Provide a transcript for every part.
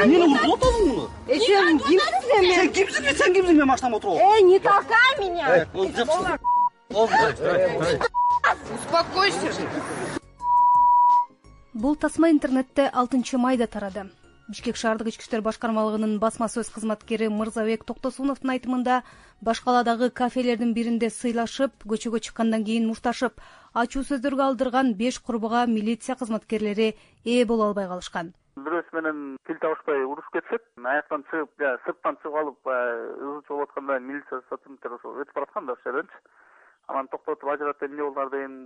мени ургулуп атасың муну? Э сен кимсиң эми сен? Кимсиң сен кимсиң мен машинама отуруп? Эй не толкай меня. Успокойся. Бул тасма интернетте алтынчы майда тарады. Бишкек шаардык ички иштер башкармалыгынын басма сөз кызматкери мырзабек токтосуновдун айтымында баш каладагы кафелердин биринде сыйлашып көчөгө чыккандан кийин мушташып ачуу сөздөргө алдырган беш курбуга милиция кызматкерлери ээ боло албай калышкан бирөөсү менен тил табышпай урушуп кетишет аяктан чыгып сырттан чыгып алып ызы чуу болуп атканда милиция сотрудниктери ошо өтүп бараткан да ошол жерденчи анан токтотуп ажырат эмне болдуңар деген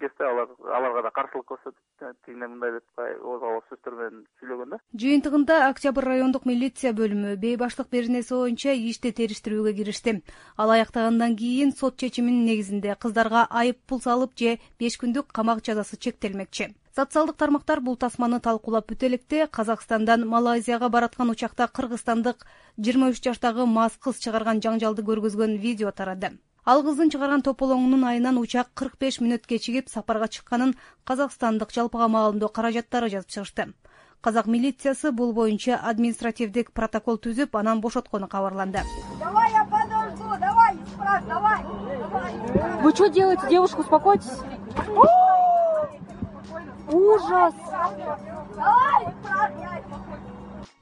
кезде алар аларга да каршылык көрсөтүп тигине мындай деп ооз абал сөздөр менен сүйлөгөн да. Жыйынтыгында октябрь райондук милиция бөлүмү бей баштык беренеси боюнча ишти териштирүүгө киришти. Ал аяктагандан кийин сот чечиминин негизинде кыздарга айып пул салып же беш күндүк камак жазасы чектелмекчи социалдык тармактар бул тасманы талкуулап бүтө электе казакстандан малайзияга бараткан учакта кыргызстандык жыйырма үч жаштагы мас кыз чыгарган жаңжалды көргөзгөн видео тарады. Ал кыздын чыгарган тополоңунун айынан учак кырк беш мүнөт кечигип сапарга чыкканын казакстандык жалпыга маалымдоо каражаттары жазып чыгышты. Казак милициясы бул боюнча административдик протокол түзүп анан бошоткону кабарланды. Давай я подожду давай исправь давай. Вы что делаете девушка успокойтесь ужас!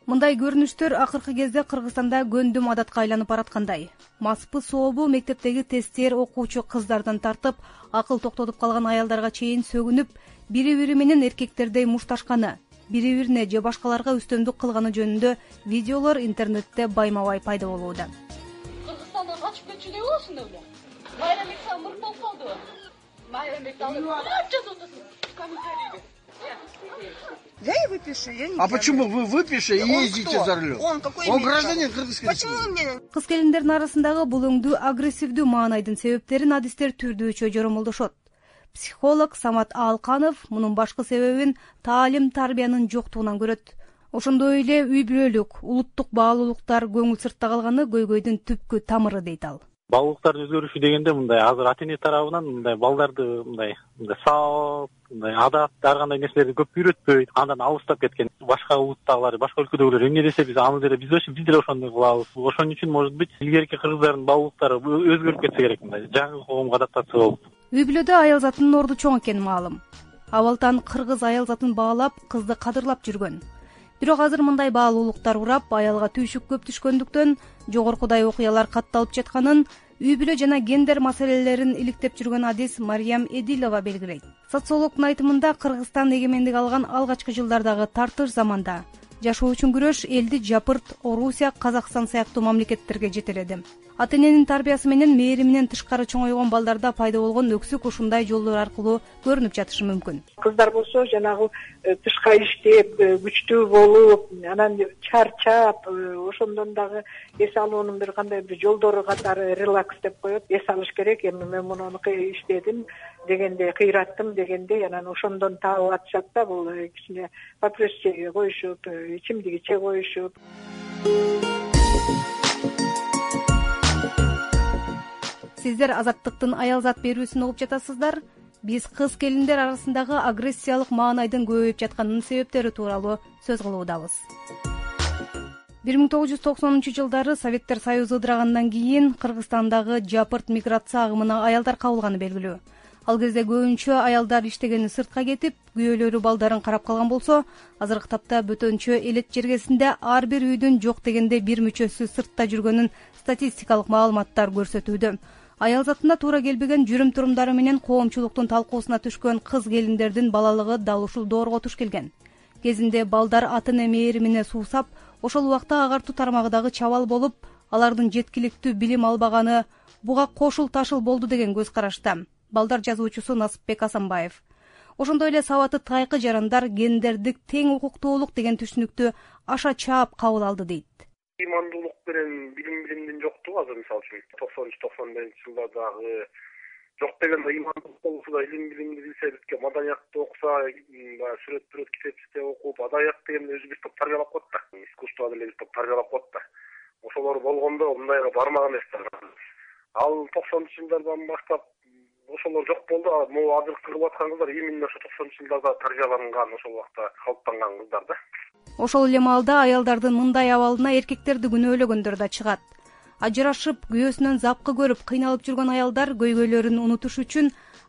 Мындай көрүнүштөр акыркы кезде кыргызстанда көндөм адатка айланып бараткандай. Маспы сообу мектептеги тесттер окуучу кыздардан тартып акыл токтотуп калган аялдарга чейин сөгүнүп бири бири менен эркектердей мушташканы бири бирине же башкаларга үстөмдүк кылганы жөнүндө видеолор интернетте байма бай пайда болууда. Кыргызстандан качып кетчү деп болосуң эле майрамбек сага мырт болуп калдыбы атасың комментарийге дай выпиши я не а почему вы выпиши и ездите за рулем он какой он гражданин кыргызской почему вы мне кыз келиндердин арасындагы бул өңдүү агрессивдүү маанайдын себептерин адистер түрдүүчө жоромолдошот психолог самат аалканов мунун башкы себебин таалим тарбиянын жоктугунан көрөт. Ошондой эле үй бүлөлүк улуттук баалуулуктар көңүл сыртта калганы көйгөйдүн түпкү тамыры дейт ал баалуулуктардын өзгөрүшү дегенде мындай азыр ата эне тарабынан мындай балдарды мындай мындай сабап мындай адат ар кандай нерселерди көп үйрөтпөйт андан алыстап кеткен башка улуттагылар башка өлкөдөгүлөр эмне десе биз аны деле биз деле ошондой кылабыз. Ошон үчүн может быть илгерки кыргыздардын баалуулуктары өзгөрүп кетсе керек мындай жаңы коомго адаптация болуп. Үй бүлөдө аял затынын орду чоң экени маалым. Абалтан кыргыз аял затын баалап кызды кадырлап жүргөн бирок азыр мындай баалуулуктар урап аялга түйшүк көп түшкөндүктөн жогоркудай окуялар катталып жатканын үй бүлө жана гендер маселелерин иликтеп жүргөн адис марьям эдилова белгилейт. Социологдун айтымында кыргызстан эгемендик алган алгачкы жылдардагы тартыш заманда. Жашоо үчүн күрөш элди жапырт орусия казакстан сыяктуу мамлекеттерге жетеледи ата эненин тарбиясы менен мээриминен тышкары чоңойгон балдарда пайда болгон өксүк ушундай жолдор аркылуу көрүнүп жатышы мүмкүн. Кыздар болсо жанагы э, тышка иштеп э, күчтүү болуп анан чарчап э, ошондон дагы эс алуунун бир кандай бир жолдору катары релакс деп коет эс алыш керек эми мен муну иштедим дегендей кыйраттым дегендей анан ошондон таап атышат да бул кичине попроще коюшуп ичимдик иче коюшуп сиздер азаттыктын аял зат берүүсүн угуп жатасыздар? Биз кыз келиндер арасындагы агрессиялык маанайдын көбөйүп жатканынын себептери тууралуу сөз кылуудабыз. Бир миң тогуз жүз токсонунчу жылдары советтер союзу ыдырагандан кийин кыргызстандагы жапырт миграция агымына аялдар кабылганы белгилүү. Ал кезде көбүнчө аялдар иштегени сыртка кетип күйөөлөрү балдарын карап калган болсо азыркы тапта бөтөнчө элет жергесинде ар бир үйдүн жок дегенде бир мүчөсү сыртта жүргөнүн статистикалык маалыматтар көрсөтүүдө аял затына туура келбеген жүрүм турумдары менен коомчулуктун талкуусуна түшкөн кыз келиндердин балалыгы дал ушул доорго туш келген. Кезинде балдар ата эне мээримине суусап ошол убакта агартуу тармагы дагы чабал болуп алардын жеткиликтүү билим албаганы буга кошул ташыл болду деген көз карашта балдар жазуучусу насыпбек асанбаев ошондой эле сабаты тайкы жарандар гендердик тең укуктуулук деген түшүнүктү аша чаап кабыл алды дейт. Ыймандуулук менен билим билимдин жоктугу азыр мисалы үчүн токсонунчу токсон биринчи жылдардагы жок дегенде ыймандуулук болсо да илим билимди билсе бизге маданиятты окуса баягы сүрөт пүрөт китепчеде окуп адабият дегенди өзү бир топ тарбиялап коет да. Искусство деле бир топ тарбиялап коет да. Ошолор болгондо мындайга бармак эмес да. Ал токсонунчу жылдардан баштап ошолор жок болду. Могу азыркы кылып аткан кыздар именно ошо токсонунчу жылдарда тарбияланган ошол убакта калыптанган кыздар да. Ошол эле маалда аялдардын мындай абалына эркектерди күнөөлөгөндөр да чыгат ажырашып күйөөсүнөн запкы көрүп кыйналып жүргөн аялдар көйгөйлөрүн унутуш үчүн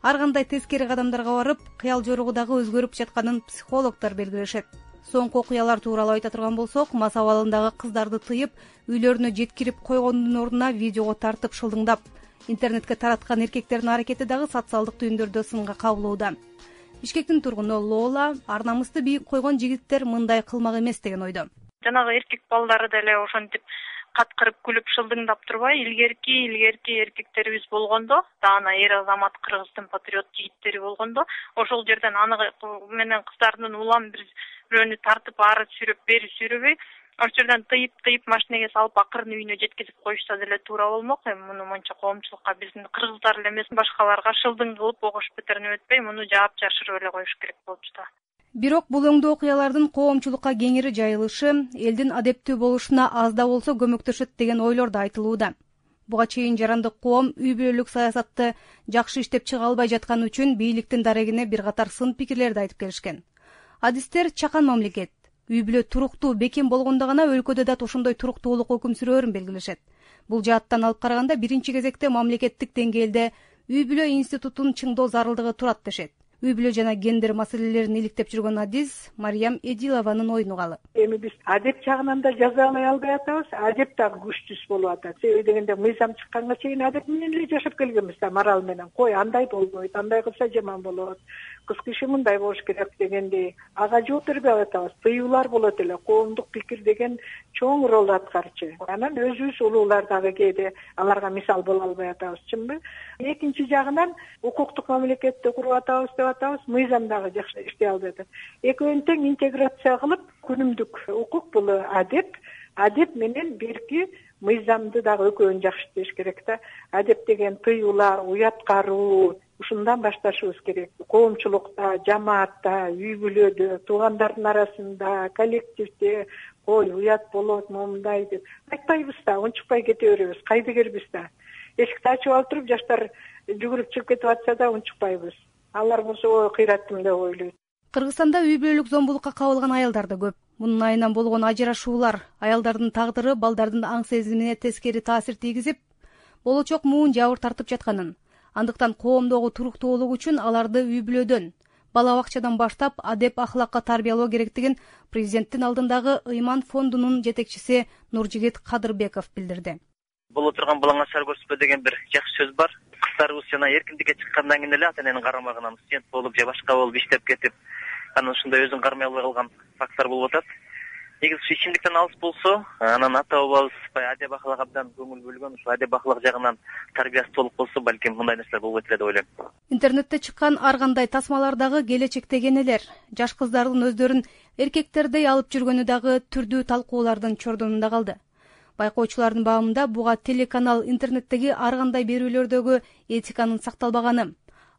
ар кандай тескери кадамдарга барып кыял жоругу дагы өзгөрүп жатканын психологдор белгилешет. Соңку окуялар тууралуу айта турган болсок мас абалындагы кыздарды тыйып үйлөрүнө жеткирип койгондун ордуна видеого тартып шылдыңдап интернетке тараткан эркектердин аракети дагы социалдык түйүндөрдө сынга кабылууда. Бишкектин тургуну лола ар намысты бийик койгон жигиттер мындай кылмак эмес деген ойдо. Жанагы эркек балдары деле ошентип каткырып күлүп шылдыңдап турбай илгерки илгерки эркектерибиз болгондо даана эр азамат кыргыздын патриот жигиттери болгондо ошол жерден аны менен кыздардын улам бир бирөөнү тартып ары сүйрөп бери сүйрөбөй ошол жерден тыйып тыйып машинеге салып акырын үйүнө жеткизип коюшса деле туура болмок. Эми муну монча коомчулукка биздин кыргыздар эле эмес башкаларга шылдың кылып огош бетеринип өтпөй муну жаап жашырып эле коюш керек болуп жатат бирок бул өңдүү окуялардын коомчулукка кеңири жайылышы элдин адептүү болушуна аз да болсо көмөктөшөт деген ойлор да айтылууда. Буга чейин жарандык коом үй бүлөлүк саясатты жакшы иштеп чыга албай жатканы үчүн бийликтин дарегине бир катар сын пикирлерди айтып келишкен. Адистер чакан мамлекет үй бүлө туруктуу бекем болгондо гана өлкөдө дат ошондой туруктуулук өкүм сүрөөрүн белгилешет. Бул жааттан алып караганда биринчи кезекте мамлекеттик деңгээлде үй бүлө институтун чыңдоо зарылдыгы турат дешет үй бүлө жана гендер маселелерин иликтеп жүргөн адис мариям эдилованын оюн угалы эми биз адеп жагынан да жазалай албай атабыз. Адеп дагы күчсүз болуп атат. Себеби дегенде мыйзам чыкканга чейин адеп менен эле жашап келгенбиз да. Мораль менен. Кой андай болбойт андай кылса жаман болот кыз киши мындай болуш керек дегендей ага жооп бербей атабыз тыюулар болот эле коомдук пикир деген чоң роль аткарчу анан өзүбүз улуулар дагы кээде аларга мисал боло албай атабыз чынбы. Экинчи жагынан укуктук мамлекетти куруп атабыз деп атабыз мыйзам дагы жакшы иштей албай атат экөөнүн тең интеграция кылып күнүмдүк укук бул адеп адеп менен берки мыйзамды дагы экөөнү жакшы иштеш керек да. Адеп деген тыюулар уят кароо ушундан башташыбыз керек. Коомчулукта жамаатта үй бүлөдө туугандардын арасында коллективде ой уят болот момундай деп. Айтпайбыз да унчукпай кете беребиз кайдыгербиз да. Эшикти ачып алып туруп жаштар жүгүрүп чыгып кетип атса да унчукпайбыз алар болсо ой кыйраттым деп ойлойт. Кыргызстанда үй бүлөлүк зомбулукка кабылган аялдар да көп. Мунун айынан болгон ажырашуулар аялдардын тагдыры балдардын аң сезимине тескери таасир тийгизип болочок муун жабыр тартып жатканын андыктан коомдогу туруктуулук үчүн аларды үй бүлөдөн бала бакчадан баштап адеп ахлакка тарбиялоо керектигин президенттин алдындагы ыйман фондунун жетекчиси нуржигит кадырбеков билдирди. Боло турган балаңа шаар көрсөтпө деген бир жакшы сөз бар. Кыздарыбыз жана эркиндикке чыккандан кийин эле ата эненин карамагынан студент болуп же башка болуп иштеп кетип анан ушундай өзүн кармай албай калган факттар болуп атат негизи ушу ичимдиктен алыс болсо анан ата бабабыз баягы адеп ахлак абдан көңүл бөлгөн ушул адеп ахлак жагынан тарбиясы толук болсо балким мындай нерселер болбойт эле деп ойлойм. Интернетте чыккан ар кандай тасмалар дагы келечектеги энелер жаш кыздардын өздөрүн эркектердей алып жүргөнү дагы түрдүү талкуулардын чордонунда калды. Байкоочулардын баамында буга телеканал интернеттеги ар кандай берүүлөрдөгү этиканын сакталбаганы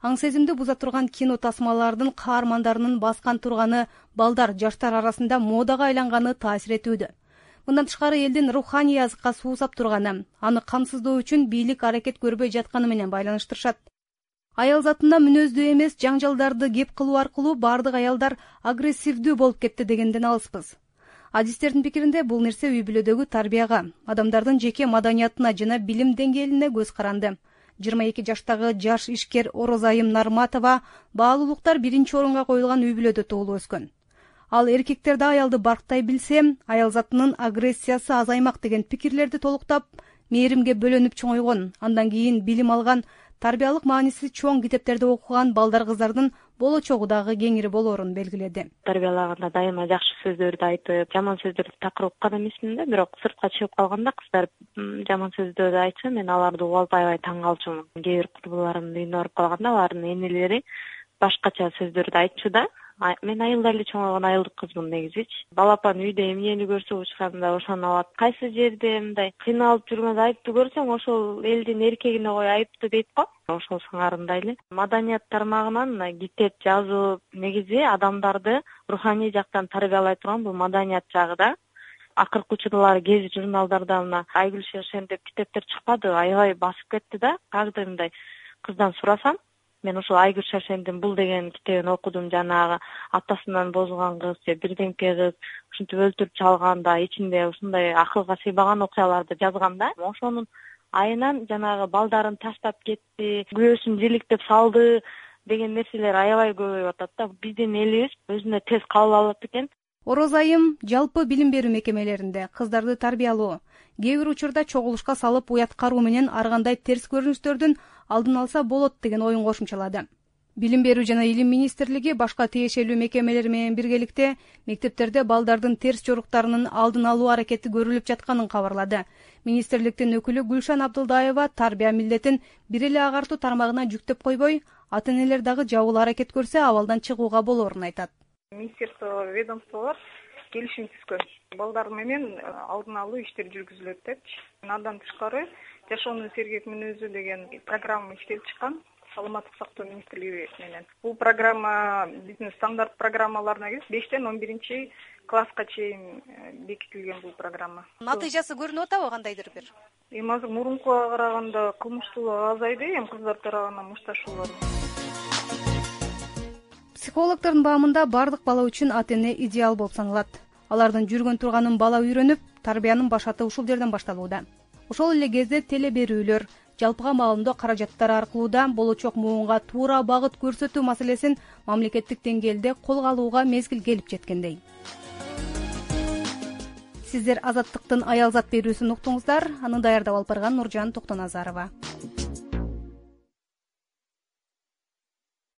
аң сезимди буза турган кино тасмалардын каармандарынын баскан турганы балдар жаштар арасында модага айланганы таасир этүүдө. Мындан тышкары элдин руханий азыкка суусап турганы аны камсыздоо үчүн бийлик аракет көрбөй жатканы менен байланыштырышат. Аял затына мүнөздүү эмес жаңжалдарды кеп кылуу аркылуу баардык аялдар агрессивдүү болуп кетти дегенден алыспыз. Адистердин пикиринде бул нерсе үй бүлөдөгү тарбияга адамдардын жеке маданиятына жана билим деңгээлине көз каранды жыйырма эки жаштагы жаш ишкер орозайым нарматова баалуулуктар биринчи орунга коюлган үй бүлөдө туулуп өскөн. Ал эркектер да аялды барктай билсе аял затынын агрессиясы азаймак деген пикирлерди толуктап мээримге бөлөнүп чоңойгон. Андан кийин билим алган тарбиялык мааниси чоң китептерди окуган балдар кыздардын болочогу дагы кеңири болоорун белгиледи. Тарбиялаганда дайыма жакшы сөздөрдү айтып жаман сөздөрдү такыр уккан эмесмин да бирок сыртка чыгып калганда кыздар жаман сөздөрдү айтса мен аларды угуп алып аябай таң калчумун кээ бир курбуларимдын үйүнө барып калганда алардын энелери башкача сөздөрдү айтчу да мен айылда эле чоңойгон айылдык кызмын негизичи. Балапан үйдө эмнени көрсө учканда ошону алат. Кайсы жерде мындай кыйналып жүргөндө айыптуу көрсөң ошол элдин эркегине кой айыптуу дейт го. Ошол сыңарындай эле. Маданият тармагынан мына китеп жазуу негизи адамдарды руханий жактан тарбиялай турган бул маданият жагы да акыркы учурлары гезит журналдарда мына айгүл шершен деп китептер чыкпадыбы аябай басып кетти да. Каждый мындай кыздан сурасам мен ушул айгүл шаршендин бул деген китебин окудум жанагы атасынан бозулган кыз же бирдемке кыз ушинтип өлтүрүп чалганда ичинде ушундай акылга сыйбаган окуяларды жазган да. Ошонун айынан жанагы балдарын таштап кетти күйөөсүн жиликтеп салды деген нерселер аябай көбөйүп атат да. Биздин элибиз өзүнө тез кабыл алып атат экен ороз айым жалпы билим берүү мекемелеринде кыздарды тарбиялоо кээ бир учурда чогулушка салып уят кароо менен ар кандай терс көрүнүштөрдүн алдын алса болот деген оюн кошумчалады. Билим берүү жана илим министрлиги башка тиешелүү мекемелер менен биргеликте мектептерде балдардын терс жоруктарынын алдын алуу аракети көрүлүп жатканын кабарлады. Министрликтин өкүлү гүлшан абдылдаева тарбия милдетин бир эле агартуу тармагына жүктөп койбой ата энелер дагы жабыла аракет көрсө абалдан чыгууга болоорун айтат министерство ведомстволор келишим түзгөн балдар менен э, алдын алуу иштери жүргүзүлөт депчи. Андан тышкары жашоонун сергек мүнөзү деген программа иштелип чыккан саламаттык сактоо министрлиги менен. Бул программа биздин стандарт программаларына кирип бештен он биринчи класска чейин э, бекитилген бул программа. Натыйжасы көрүнүп атабы кандайдыр бир? Эми азыр мурункуга караганда кылмыштуулук азайды эми кыздар тарабынан мушташуулар психологдордун баамында баардык бала үчүн ата эне идеал болуп саналат. Алардын жүргөн турганын бала үйрөнүп тарбиянын башаты ушул жерден башталууда. Ошол эле кезде теле берүүлөр жалпыга маалымдоо каражаттары аркылуу да болочок муунга туура багыт көрсөтүү маселесин мамлекеттик деңгээлде колго алууга мезгил келип жеткендей. Сиздер азаттыктын аялзат берүүсүн уктуңуздар. Аны даярдап алып барган нуржан токтоназарова